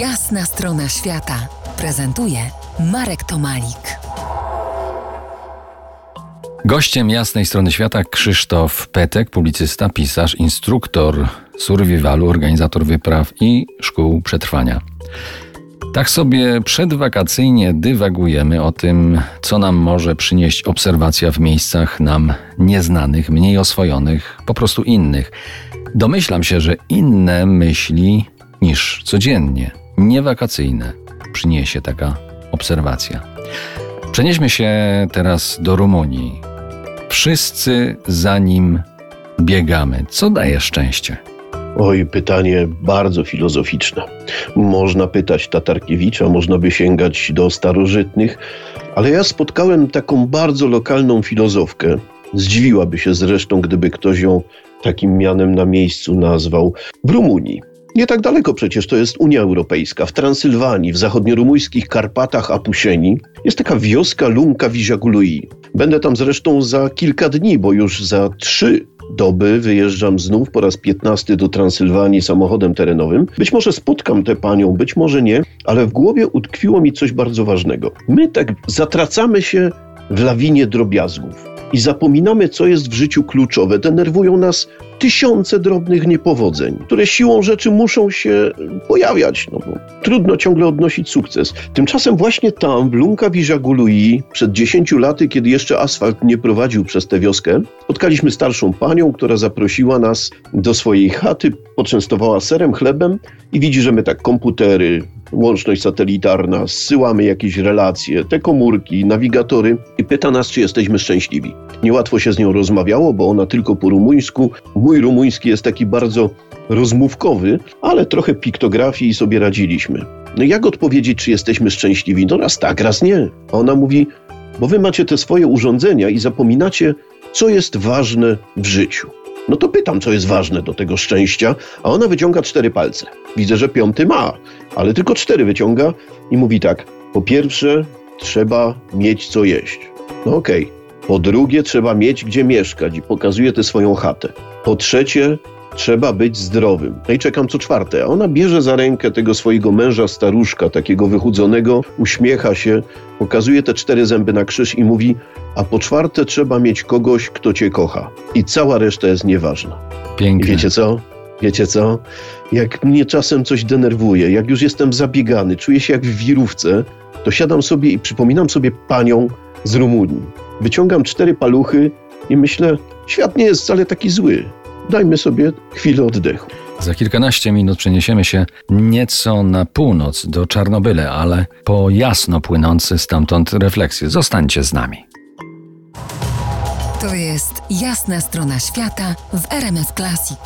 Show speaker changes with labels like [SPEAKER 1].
[SPEAKER 1] Jasna strona świata prezentuje Marek Tomalik.
[SPEAKER 2] Gościem jasnej strony świata Krzysztof Petek, publicysta, pisarz, instruktor survivalu, organizator wypraw i szkół przetrwania. Tak sobie przedwakacyjnie dywagujemy o tym, co nam może przynieść obserwacja w miejscach nam nieznanych, mniej oswojonych, po prostu innych. Domyślam się, że inne myśli niż codziennie, niewakacyjne, przyniesie taka obserwacja. Przenieśmy się teraz do Rumunii. Wszyscy za nim biegamy. Co daje szczęście?
[SPEAKER 3] Oj, pytanie bardzo filozoficzne. Można pytać Tatarkiewicza, można by sięgać do starożytnych, ale ja spotkałem taką bardzo lokalną filozofkę. Zdziwiłaby się zresztą, gdyby ktoś ją takim mianem na miejscu nazwał w Rumunii. Nie tak daleko przecież to jest Unia Europejska. W Transylwanii, w zachodniorumuńskich Karpatach Apusieni jest taka wioska Lunka Viziagului. Będę tam zresztą za kilka dni, bo już za trzy doby wyjeżdżam znów po raz piętnasty do Transylwanii samochodem terenowym. Być może spotkam tę panią, być może nie, ale w głowie utkwiło mi coś bardzo ważnego. My tak zatracamy się w lawinie drobiazgów i zapominamy, co jest w życiu kluczowe. Denerwują nas tysiące drobnych niepowodzeń, które siłą rzeczy muszą się pojawiać. No bo trudno ciągle odnosić sukces. Tymczasem właśnie tam, w Lunka Viżagului, przed dziesięciu laty, kiedy jeszcze asfalt nie prowadził przez tę wioskę, spotkaliśmy starszą panią, która zaprosiła nas do swojej chaty, poczęstowała serem, chlebem i widzi, że my tak komputery, łączność satelitarna, zsyłamy jakieś relacje, te komórki, nawigatory i pyta nas, czy jesteśmy szczęśliwi. Niełatwo się z nią rozmawiało, bo ona tylko po rumuńsku. Mój rumuński jest taki bardzo rozmówkowy, ale trochę piktografii sobie radziliśmy. No jak odpowiedzieć, czy jesteśmy szczęśliwi? No raz tak, raz nie. A ona mówi, bo wy macie te swoje urządzenia i zapominacie, co jest ważne w życiu. No to pytam, co jest ważne do tego szczęścia, a ona wyciąga cztery palce. Widzę, że piąty ma, ale tylko cztery wyciąga i mówi tak. Po pierwsze, trzeba mieć co jeść. No okej. Okay. Po drugie, trzeba mieć gdzie mieszkać i pokazuje tę swoją chatę. Po trzecie, trzeba być zdrowym. No i czekam co czwarte. Ona bierze za rękę tego swojego męża staruszka, takiego wychudzonego, uśmiecha się, pokazuje te cztery zęby na krzyż i mówi: A po czwarte, trzeba mieć kogoś, kto cię kocha. I cała reszta jest nieważna.
[SPEAKER 2] Pięknie.
[SPEAKER 3] I wiecie co? Wiecie co? Jak mnie czasem coś denerwuje, jak już jestem zabiegany, czuję się jak w wirówce, to siadam sobie i przypominam sobie panią z Rumunii. Wyciągam cztery paluchy i myślę, świat nie jest wcale taki zły. Dajmy sobie chwilę oddechu.
[SPEAKER 2] Za kilkanaście minut przeniesiemy się nieco na północ do Czarnobyle, ale po jasno płynący stamtąd refleksje. Zostańcie z nami.
[SPEAKER 1] To jest jasna strona świata w RMS Classic.